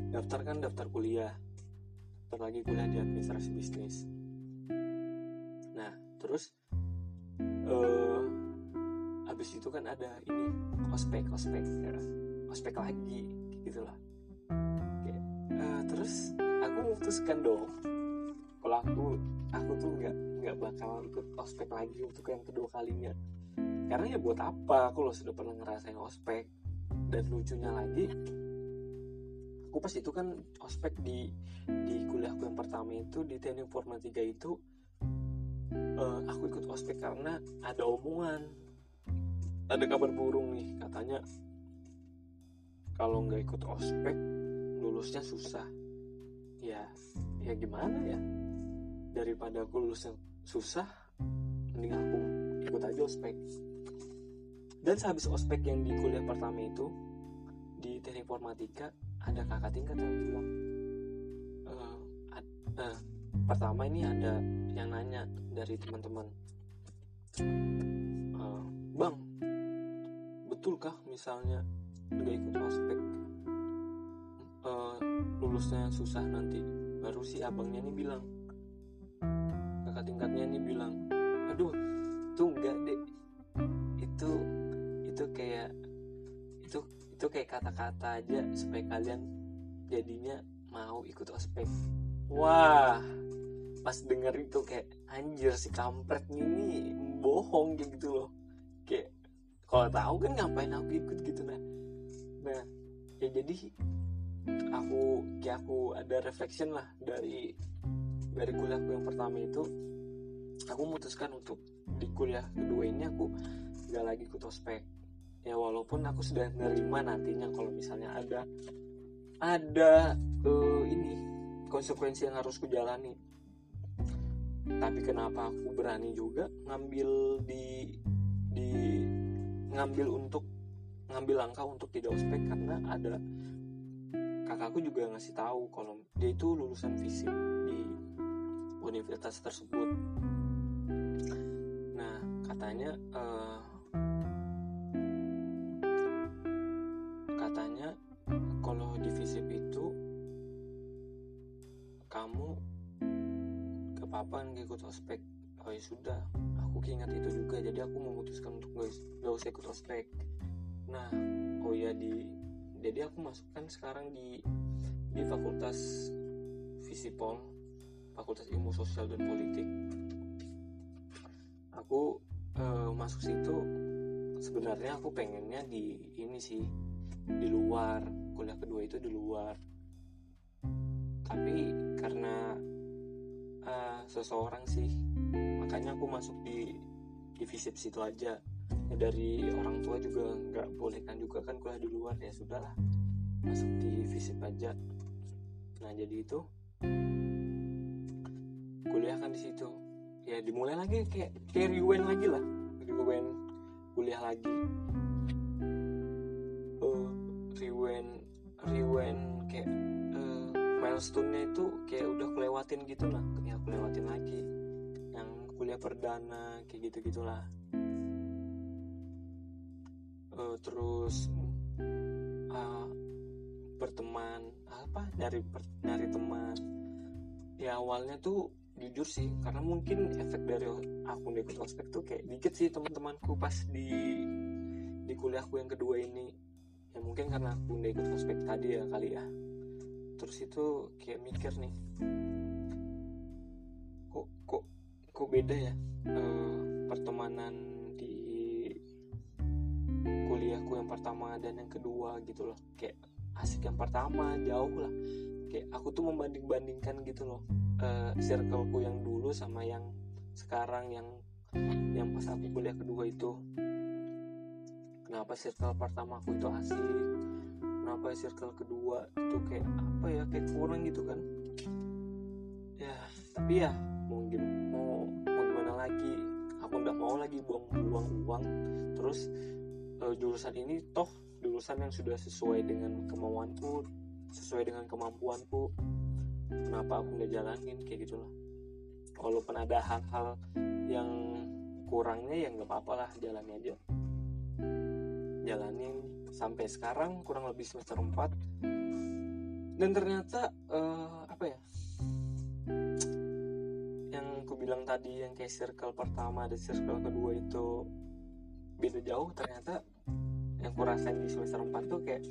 Daftar kan daftar kuliah. Daftar lagi kuliah di administrasi bisnis. Nah terus uh, habis itu kan ada ini ospek ospek ya. ospek lagi gitu lah uh, terus aku memutuskan dong kalau aku aku tuh nggak nggak bakal ikut ospek lagi untuk yang kedua kalinya. Karena ya buat apa? Aku loh sudah pernah ngerasain ospek. Dan lucunya lagi aku pas itu kan ospek di di kuliahku yang pertama itu di teknik informatika itu uh, aku ikut ospek karena ada omongan ada kabar burung nih katanya. Kalau nggak ikut ospek lulusnya susah. Ya ya gimana ya? Daripada aku lulus yang susah mending aku ikut aja ospek. Dan sehabis ospek yang di kuliah pertama itu di teknik informatika ada kakak tingkat yang bilang uh, uh, pertama ini ada yang nanya dari teman-teman uh, bang betulkah misalnya nggak ikut ospek uh, lulusnya susah nanti. Baru si abangnya ini bilang. Kakak tingkatnya ini bilang aduh tuh enggak deh itu itu kayak itu itu kayak kata-kata aja supaya kalian jadinya mau ikut ospek. Wah pas denger itu kayak anjir si kampret ini bohong gitu loh. Kayak kalau tahu kan ngapain aku ikut gitu nah. Nah ya jadi aku kayak aku ada reflection lah dari dari kuliahku yang pertama itu. Aku memutuskan untuk di kuliah kedua ini aku gak lagi ikut ospek. Ya walaupun aku sudah nerima nantinya kalau misalnya ada ada uh, ini konsekuensi yang harus kujalani. Tapi kenapa aku berani juga ngambil di di ngambil untuk ngambil langkah untuk tidak ospek? Karena ada kakakku juga ngasih tahu kalau dia itu lulusan fisik di universitas tersebut. Nah katanya uh, kapan gak ikut ospek. Oh ya sudah. Aku ingat itu juga. Jadi aku memutuskan untuk gak, gak usah ikut ospek. Nah oh ya di jadi aku masukkan sekarang di di fakultas Visipol Fakultas Ilmu Sosial dan Politik. Aku uh, masuk situ sebenarnya aku pengennya di ini sih di luar. Kuliah kedua itu di luar. Tapi karena uh, seseorang sih makanya aku masuk di divisi situ aja dari orang tua juga nggak bolehkan juga kan kuliah di luar. Ya sudahlah. Masuk di visip aja. Nah jadi itu kuliah kan di situ. Ya dimulai lagi kayak kayak rewind lagi lah. Rewind kuliah lagi. Uh, rewind rewind kayak milestone-nya itu kayak udah kelewatin gitu lah. Ya aku lagi. Yang kuliah perdana kayak gitu gitulah uh, terus uh, berteman apa dari dari teman. Ya awalnya tuh jujur sih karena mungkin efek dari aku ikut ospek tuh kayak dikit sih teman-temanku pas di di kuliahku yang kedua ini. Ya mungkin karena aku udah ikut ospek tadi ya kali ya. Terus itu kayak mikir nih kok kok kok beda ya e, pertemanan kuliahku yang pertama dan yang kedua gitu loh. Kayak asik yang pertama jauh lah. Kayak aku tuh membanding bandingkan gitu loh e, circleku yang dulu sama yang sekarang yang yang pas aku kuliah kedua itu. Kenapa circle pertama aku itu asik? Kenapa circle kedua itu kayak apa ya kayak kurang gitu kan? Ya tapi ya mau mau mau gimana lagi? Lagi buang-buang uang. Terus uh, jurusan ini toh jurusan yang sudah sesuai dengan kemauanku sesuai dengan kemampuanku. Kenapa aku nggak jalanin? Kayak gitu loh walaupun ada hal-hal yang kurangnya ya nggak apa-apa lah jalani aja. Jalanin. Sampai sekarang kurang lebih semester 4 dan ternyata uh, apa ya? Yang aku bilang tadi yang kayak circle pertama dan circle kedua itu beda jauh ternyata yang kurasain di semester 4 tuh kayak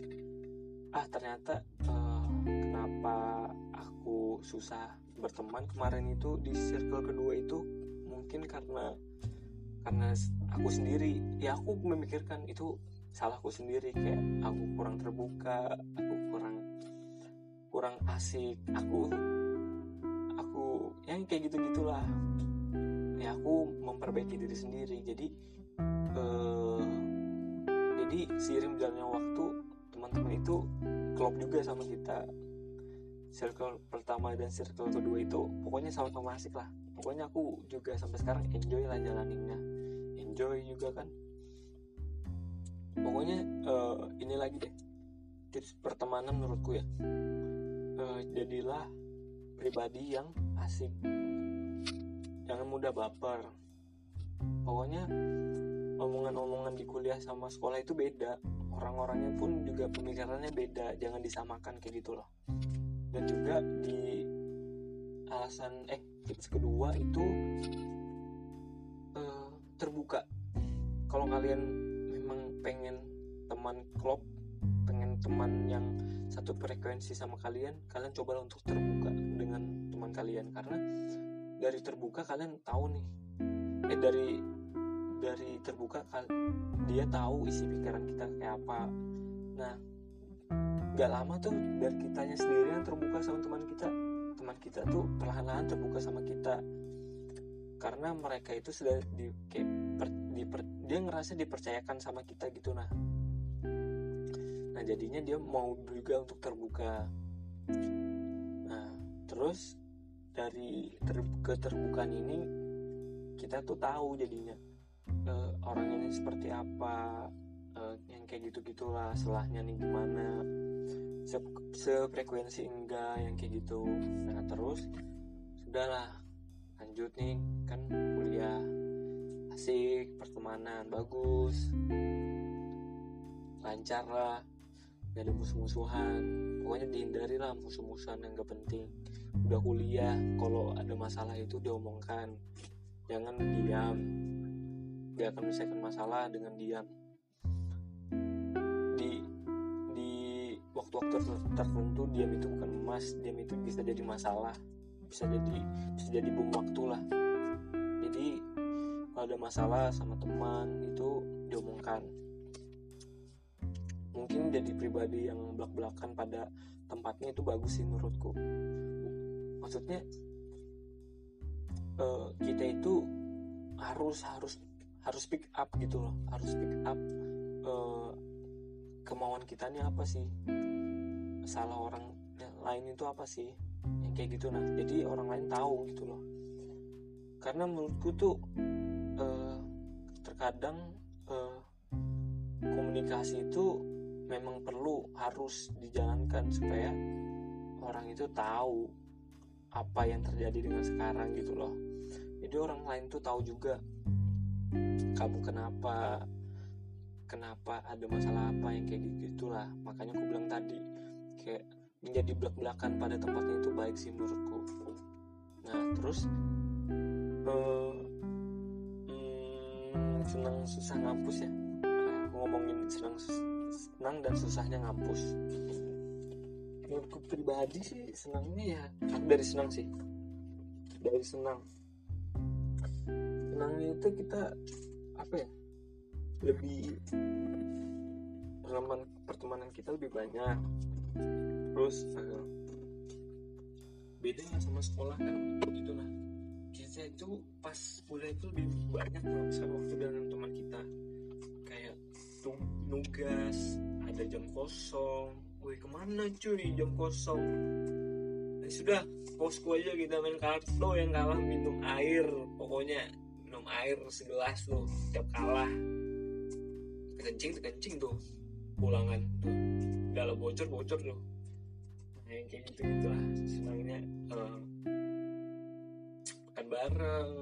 ah ternyata uh, kenapa aku susah berteman kemarin itu di circle kedua itu? Mungkin karena karena aku sendiri. Ya aku memikirkan itu salahku sendiri kayak aku kurang terbuka aku kurang kurang asik aku aku yang kayak gitu gitulah ya aku memperbaiki diri sendiri. Jadi uh, jadi seiring berjalannya waktu teman-teman itu klop juga sama kita. Circle pertama dan circle kedua itu pokoknya sama-sama asik lah. Pokoknya aku juga sampai sekarang enjoy lah jalaninnya. Enjoy juga kan. Pokoknya uh, ini lagi deh. Tips pertemanan menurutku ya. Uh, jadilah pribadi yang asik. Jangan mudah baper. Pokoknya omongan-omongan di kuliah sama sekolah itu beda. Orang-orangnya pun juga pemikirannya beda jangan disamakan kayak gitu loh. Dan juga di alasan eh tips kedua itu uh, terbuka. Kalau kalian memang pengen teman klop pengen teman yang satu frekuensi sama kalian kalian coba untuk terbuka dengan teman kalian. Karena dari terbuka kalian tahu nih. Eh dari dari terbuka dia tahu isi pikiran kita kayak apa. Nah gak lama tuh dari kitanya sendiri yang terbuka sama teman kita. Teman kita tuh perlahan-lahan terbuka sama kita. Karena mereka itu sudah di, kayak, per, di per, dia ngerasa dipercayakan sama kita gitu nah. Nah jadinya dia mau juga untuk terbuka. Nah terus dari ter, keterbukaan ini kita tuh tahu jadinya orang ini seperti apa uh, yang kayak gitu gitulah selahnya nih gimana se sefrekuensi enggak yang kayak gitu. Nah terus sudahlah lanjut nih kan kuliah asik pertemanan bagus lancar lah gak musuh-musuhan. Pokoknya dihindari lah musuh-musuhan yang gak penting. Udah kuliah kalau ada masalah itu diomongkan. Jangan diam dia akan menyelesaikan masalah dengan diam. Waktu-waktu tertentu diam itu bukan emas diam itu bisa jadi masalah bisa jadi bisa jadi bom waktu lah. Jadi kalau ada masalah sama teman itu diomongkan. Mungkin jadi pribadi yang belak-belakan pada tempatnya itu bagus sih menurutku. Maksudnya uh, kita itu harus harus harus pick up gitu loh harus pick up uh, kemauan kita ini apa sih? Salah orang lain itu apa sih? Yang kayak gitu. Nah jadi orang lain tahu gitu loh. Karena menurutku tuh eh, terkadang eh, komunikasi itu memang perlu harus dijalankan supaya orang itu tahu apa yang terjadi dengan sekarang gitu loh. Jadi orang lain tuh tahu juga kamu kenapa kenapa ada masalah apa yang kayak gitu gitulah. Makanya aku bilang tadi kayak menjadi belak-belakan pada tempatnya itu baik sih menurutku. Nah terus uh, hmm, senang susah ngampus ya? Nah, ngomongin senang senang dan susahnya ngampus. Menurutku pribadi sih senangnya ya dari senang sih. Dari senang senangnya itu kita apa ya lebih pengalaman pertemanan kita lebih banyak. Terus uh, beda lah sama sekolah kan gitu lah. Kita itu pas kuliah itu lebih banyak menghabiskan waktu dengan teman kita. Kayak nugas ada jam kosong. Woi ke mana cuy jam kosong? Nah, sudah posku aja kita main kartu yang kalah minum air pokoknya minum air segelas tuh tiap kalah. Kencing kencing tuh pulangan tuh. Dalam bocor bocor tuh. Nah, yang kayak gitu gitulah senangnya uh, bareng.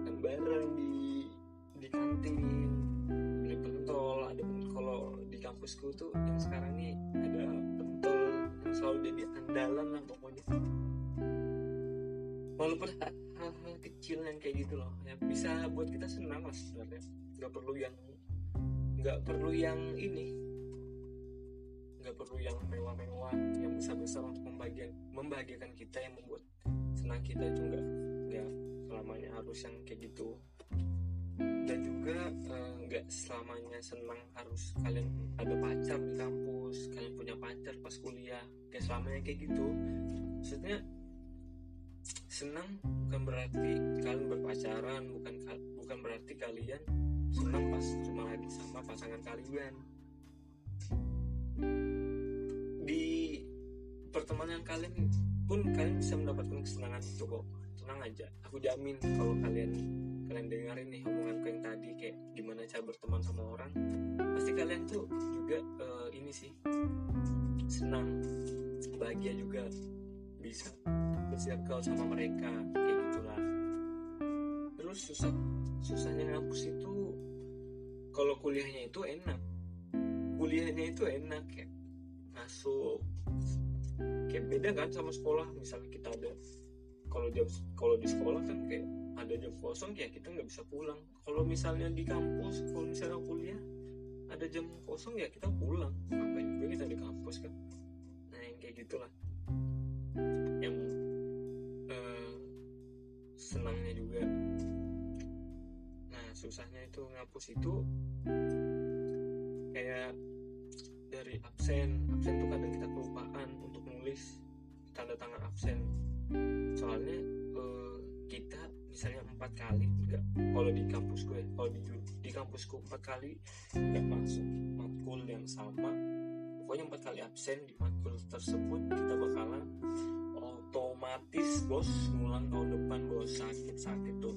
Makan bareng di di kantin. Beli pentol ada kalau di kampusku tuh yang sekarang nih ada pentol yang selalu jadi andalan lah pokoknya. Walaupun hal-hal kecil yang kayak gitu loh. Yang bisa buat kita senang lah sebenarnya. Nggak perlu yang nggak perlu yang ini. Nggak perlu yang mewah-mewah yang besar-besar untuk membagian membahagiakan kita yang membuat senang kita itu nggak nggak selamanya harus yang kayak gitu. Dan juga eh, nggak uh, selamanya senang harus kalian ada pacar di kampus kalian punya pacar pas kuliah. Kayak selamanya kayak gitu. Maksudnya senang bukan berarti kalian berpacaran bukan bukan berarti kalian senang pas cuma lagi sama pasangan kalian. Di pertemanan kalian pun kalian bisa mendapatkan kesenangan itu kok. Tenang aja aku jamin kalau kalian kalian dengerin nih omonganku yang tadi kayak gimana cara berteman sama orang. Pasti kalian tuh juga uh, ini sih senang bahagia juga bisa bersirkel sama mereka kayak gitulah. Terus susah susahnya ngampus itu kalau kuliahnya itu enak. Kuliahnya itu enak ya masuk kayak beda kan sama sekolah. Misalnya kita ada kalau jam kalau di sekolah kan kayak ada jam kosong ya kita nggak bisa pulang. Kalau misalnya di kampus kalau misalnya kuliah ada jam kosong ya kita pulang. Ngapain juga kita di kampus kan? Nah yang kayak gitulah. Yang senangnya juga. Nah susahnya itu ngapus itu kayak dari absen. Absen tuh kadang kita kelupaan untuk nulis tanda tangan absen. Soalnya uh, kita misalnya empat kali enggak kalau di kampusku ya kalau di di kampusku empat kali nggak masuk matkul yang sama. Pokoknya empat kali absen di matkul tersebut kita bakalan otomatis bos. Ngulang tahun depan bos. Sakit sakit tuh.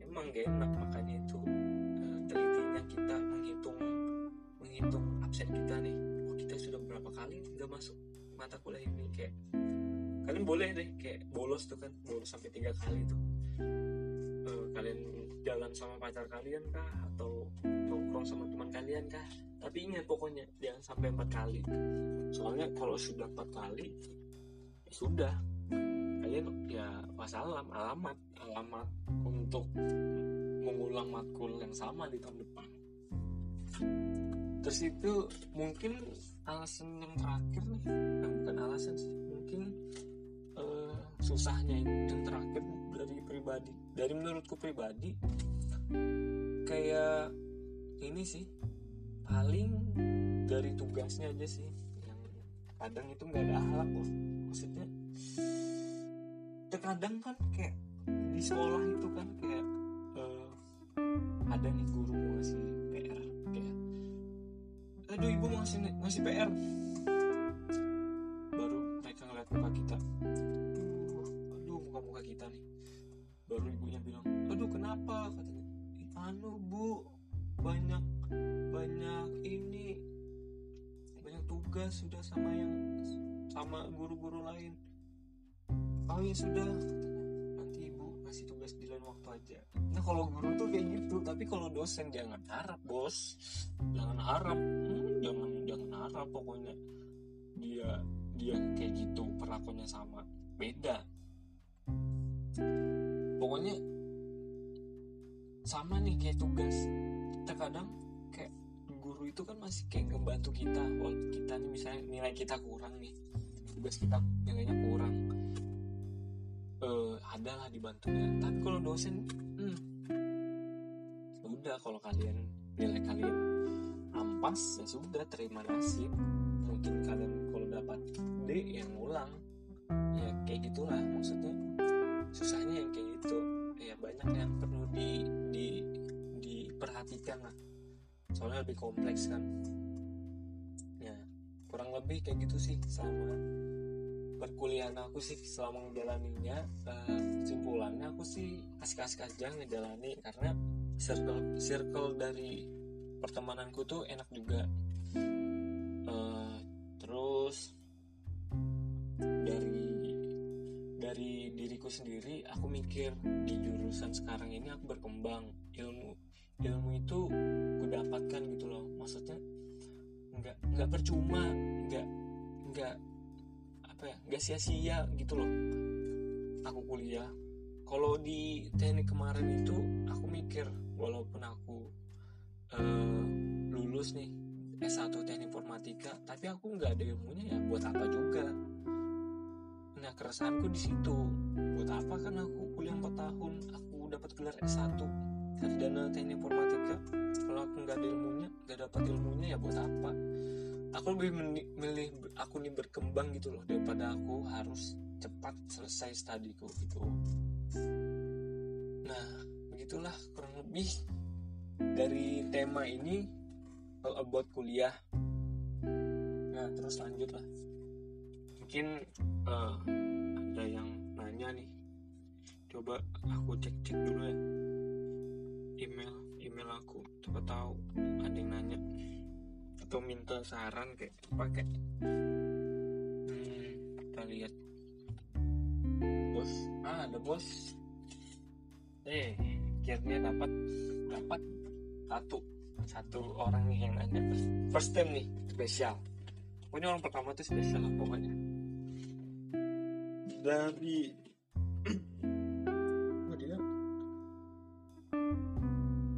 Emang gak enak makanya itu uh, telitinya kita menghitung menghitung absen kita nih. Oh kita sudah berapa kali nggak masuk mata kuliah ini? Kayak kalian boleh deh kayak bolos tuh kan bolos sampai tiga kali tuh. Uh, kalian jalan sama pacar kalian kah? Atau nongkrong sama teman kalian kah? Tapi ingat pokoknya jangan sampai empat kali. Soalnya kalau sudah empat kali ya sudah kalian ya wassalam alamat alamat untuk mengulang matkul yang sama di tahun depan. Terus itu mungkin alasan yang terakhir nih. Nah, bukan alasan sih mungkin uh, susahnya yang terakhir dari pribadi. Dari menurutku pribadi kayak ini sih paling dari tugasnya aja sih. Yang kadang itu nggak ada akhlak loh. Maksudnya terkadang kan kayak di sekolah itu kan kayak uh, ada nih guru ngasih PR kayak aduh ibu ngasih ngasih PR baru mereka ngeliat muka kita aduh aduh muka muka kita nih. Baru ibunya bilang aduh kenapa? Katanya anu bu banyak banyak ini banyak tugas sudah sama yang sama guru-guru lain oh ya sudah nanti ibu kasih tugas di lain waktu aja. Nah kalau guru tuh kayak gitu tapi kalau dosen jangan harap bos. Jangan harap. Hmm, jangan jangan harap pokoknya. Dia dia kayak gitu perlakuannya sama. Beda. Pokoknya sama nih kayak tugas. Terkadang kayak guru itu kan masih kayak ngebantu kita. Kalau kita nih misalnya nilai kita kurang nih. Tugas kita nilainya kurang uh, adalah dibantunya. Tapi kalau dosen hmm, udah kalau kalian nilai kalian ampas ya sudah terima nasib. Mungkin kalian kalau dapat D yang ngulang. Ya kayak gitulah maksudnya. Susahnya yang kayak gitu. Ya banyak yang perlu di di diperhatikan lah. Soalnya lebih kompleks kan. Ya kurang lebih kayak gitu sih sama perkuliahan aku sih selama ngejalaninnya uh, kesimpulannya aku sih kasih-kasih aja ngejalani karena circle circle dari pertemananku tuh enak juga. Uh, terus dari dari diriku sendiri aku mikir di jurusan sekarang ini aku berkembang. Ilmu ilmu itu ku dapatkan gitu loh. Maksudnya nggak nggak percuma nggak nggak apa ya nggak sia-sia gitu loh. Aku kuliah. Kalau di teknik kemarin itu aku mikir walaupun aku uh, lulus nih S1 teknik informatika tapi aku nggak ada ilmunya ya buat apa juga? Nah keresahanku di situ. Buat apa? Kan aku kuliah 4 tahun aku dapat gelar S1 sarjana teknik informatika. Kalau aku nggak ada ilmunya nggak dapat ilmunya ya buat apa aku lebih milih aku nih berkembang gitu loh daripada aku harus cepat selesai studiku gitu. Nah begitulah kurang lebih dari tema ini about kuliah. Nah terus lanjut lah. Mungkin uh, ada yang nanya nih. Coba aku cek cek dulu ya. Email email aku. Coba tahu ada yang nanya atau minta saran kayak pakai. Hmm, kita lihat. Bos? Ah ada bos. Eh akhirnya dapat dapat satu satu orang nih yang nanya. First time nih spesial. Pokoknya orang pertama tuh spesial lah pokoknya. Dari oh dia?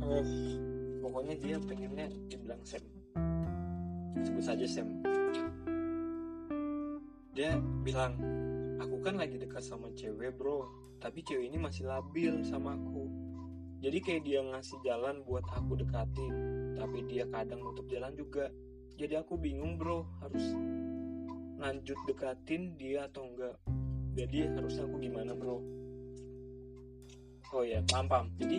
Oh pokoknya dia pengennya dibilang Sam sebut saja Sam. Dia bilang aku kan lagi dekat sama cewek bro. Tapi cewek ini masih labil sama aku. Jadi kayak dia ngasih jalan buat aku dekatin. Tapi dia kadang nutup jalan juga. Jadi aku bingung bro harus lanjut dekatin dia atau enggak. Jadi harusnya aku gimana bro? Oh ya paham paham. Jadi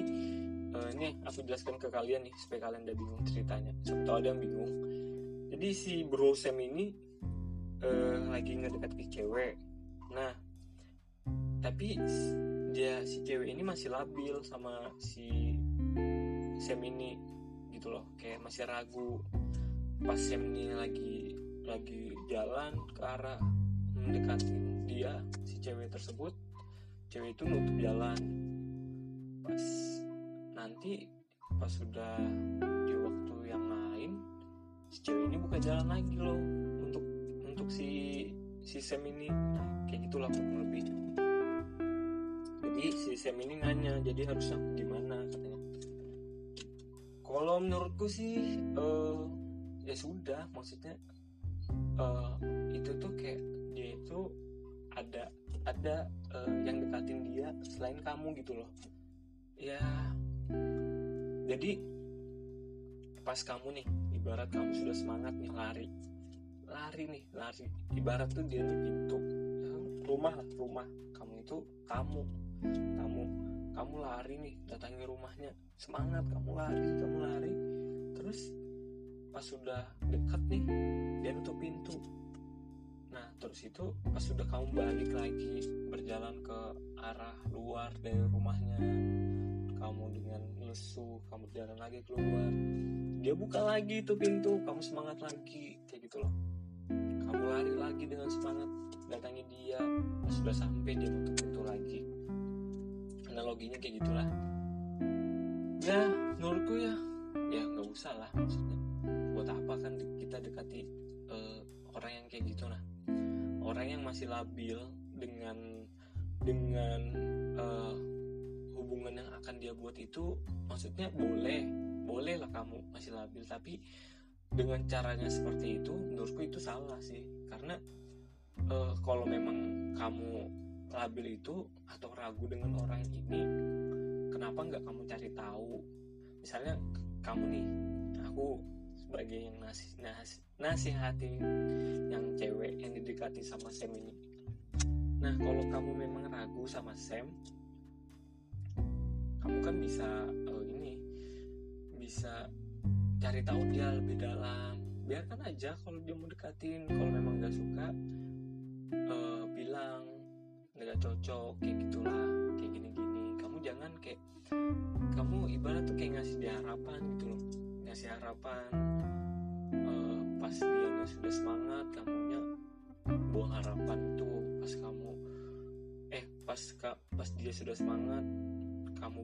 uh, ini aku jelaskan ke kalian nih supaya kalian udah bingung ceritanya. Tahu ada yang bingung jadi si bro Sam ini uh, lagi ke cewek. Nah tapi dia si cewek ini masih labil sama si Sam ini gitu loh. Kayak masih ragu pas Sam ini lagi lagi jalan ke arah mendekati dia si cewek tersebut. Cewek itu nutup jalan. Pas nanti pas sudah di waktu yang lain si cewek ini buka jalan lagi loh untuk untuk si si Sam ini. Nah, kayak gitulah kurang lebih. Jadi si Sam ini nanya jadi harus aku gimana? katanya. Kalau menurutku sih uh, ya sudah maksudnya uh, itu tuh kayak dia itu ada ada uh, yang dekatin dia selain kamu gitu loh. Ya jadi pas kamu nih ibarat kamu sudah semangat nih lari. Lari nih lari. Ibarat tuh dia di pintu. Rumah rumah. Kamu itu kamu kamu kamu lari nih datangi rumahnya. Semangat kamu lari kamu lari. Terus pas sudah dekat nih dia nutup pintu. Nah terus itu pas sudah kamu balik lagi berjalan ke arah luar dari rumahnya kamu dengan lesu kamu jalan lagi keluar. Dia buka lagi tuh pintu kamu semangat lagi kayak gitu loh. Kamu lari lagi dengan semangat datangi dia. Pas sudah sampai dia nutup pintu lagi. Analoginya kayak gitulah. Ya menurutku ya ya nggak usah lah maksudnya. Buat apa kan kita dekati uh, orang yang kayak gitu nah. Orang yang masih labil dengan dengan uh, hubungan yang akan dia buat itu maksudnya boleh boleh lah kamu masih labil. Tapi dengan caranya seperti itu menurutku itu salah sih. Karena uh, kalau memang kamu labil itu atau ragu dengan orang ini kenapa nggak kamu cari tahu? Misalnya kamu nih aku sebagai yang nasi, nasi nasihatin yang cewek yang didekati sama Sam ini. Nah kalau kamu memang ragu sama Sam kamu kan bisa oh ini bisa cari tahu dia lebih dalam. Biarkan aja kalau dia mau dekatin kalau memang gak suka uh, bilang nggak cocok kayak gitulah kayak gini-gini. Kamu jangan kayak kamu ibarat tuh kayak ngasih dia harapan gitu loh. Ngasih harapan uh, pas dia sudah semangat kamunya buang harapan itu pas kamu eh pas pas dia sudah semangat kamu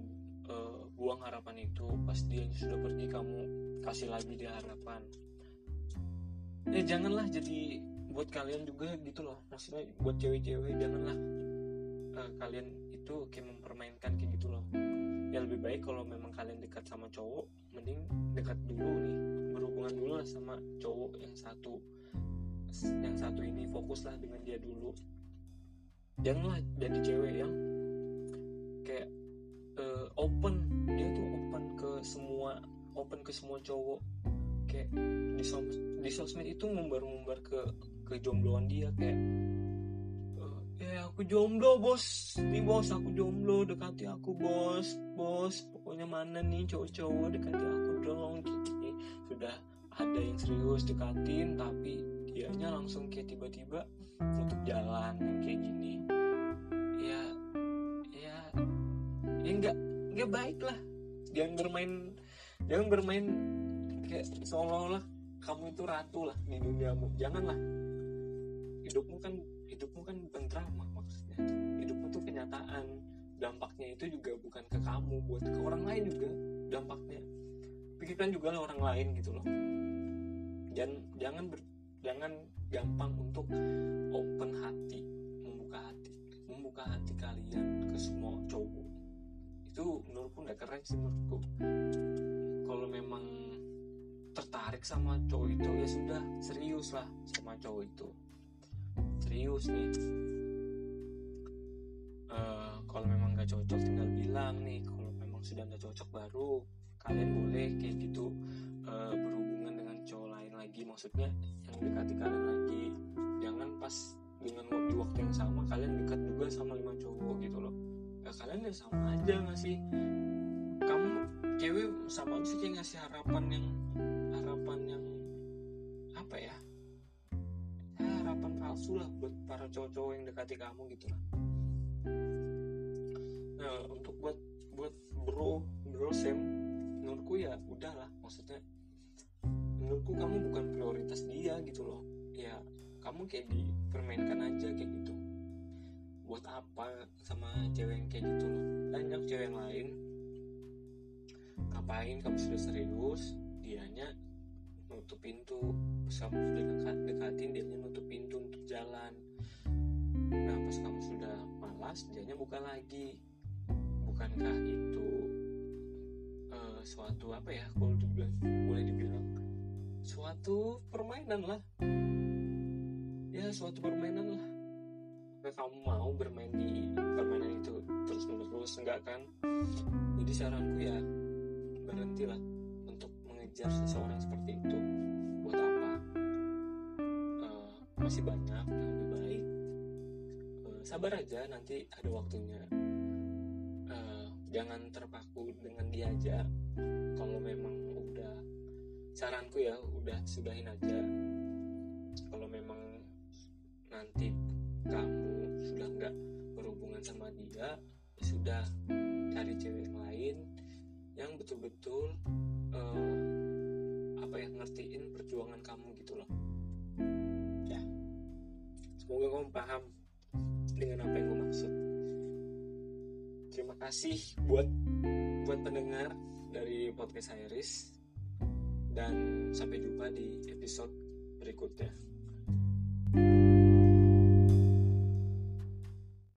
uh, buang harapan itu pas dia sudah pergi kamu kasih lagi dia harapan. Ya janganlah jadi buat kalian juga gitu loh. Maksudnya buat cewek-cewek janganlah uh, kalian itu kayak mempermainkan kayak gitu loh. Ya lebih baik kalau memang kalian dekat sama cowok mending dekat dulu nih. Berhubungan dulu lah sama cowok yang satu yang satu ini. Fokuslah dengan dia dulu. Janganlah jadi cewek yang kayak open dia tuh open ke semua open ke semua cowok. Kayak di, sos di sosmed itu ngumbar-ngumbar ke kejombloan dia kayak ya aku jomblo bos. Nih bos aku jomblo. Dekati aku bos bos. Pokoknya mana nih cowok-cowok? Dekati aku dong. Gitu. Sudah ada yang serius dekatin tapi dianya langsung kayak tiba-tiba nutup jalan kayak gini. Ya ya ya nggak nggak baik lah jangan bermain jangan bermain kayak seolah-olah kamu itu ratu lah di duniamu. Janganlah. Hidupmu kan hidupmu kan bukan drama maksudnya. Hidupmu tuh kenyataan. Dampaknya itu juga bukan ke kamu buat ke orang lain juga dampaknya. Pikirkan juga lah orang lain gitu loh. Jangan jangan ber, jangan gampang untuk open hati membuka hati membuka hati kalian ke semua cowok itu menurutku nggak keren sih menurutku. Kalau memang tertarik sama cowok itu ya sudah serius lah sama cowok itu. Serius nih. Uh, kalau memang nggak cocok tinggal bilang nih kalau memang sudah nggak cocok baru kalian boleh kayak gitu. Uh, berhubungan dengan cowok lain lagi maksudnya yang dekati kalian lagi. Jangan pas dengan di waktu yang sama kalian dekat juga sama lima cowok gitu loh ya kalian ya sama aja nggak sih? Kamu cewek sama aja sih ngasih harapan yang harapan yang apa ya? ya harapan palsu lah buat para cowok-cowok yang dekati kamu gitu lah. Nah untuk buat buat bro bro Sam menurutku ya udahlah maksudnya menurutku kamu bukan prioritas dia gitu loh. Ya kamu kayak dipermainkan aja kayak gitu buat apa sama cewek yang kayak gitu banyak cewek yang lain. Ngapain kamu sudah serius? Dianya nutup pintu. Pas kamu sudah dekat dekatin dianya nutup pintu untuk jalan. Nah pas kamu sudah malas dianya buka lagi. Bukankah itu uh, suatu apa ya? Kalau dibilang boleh dibilang suatu permainan lah. Ya suatu permainan lah kamu mau bermain di permainan itu terus menerus enggak kan? Jadi saranku ya berhentilah untuk mengejar seseorang seperti itu. Buat apa? Uh, masih banyak yang lebih baik. Uh, sabar aja nanti ada waktunya. Jangan terpaku dengan dia aja kalau memang udah saranku ya udah sudahin aja. Kalau memang nanti kamu sudah nggak berhubungan sama dia ya sudah cari cewek lain yang betul-betul uh, apa ya ngertiin perjuangan kamu gitu loh. Ya. Semoga kamu paham dengan apa yang gue maksud. Terima kasih buat buat pendengar dari podcast Iris. Dan sampai jumpa di episode berikutnya.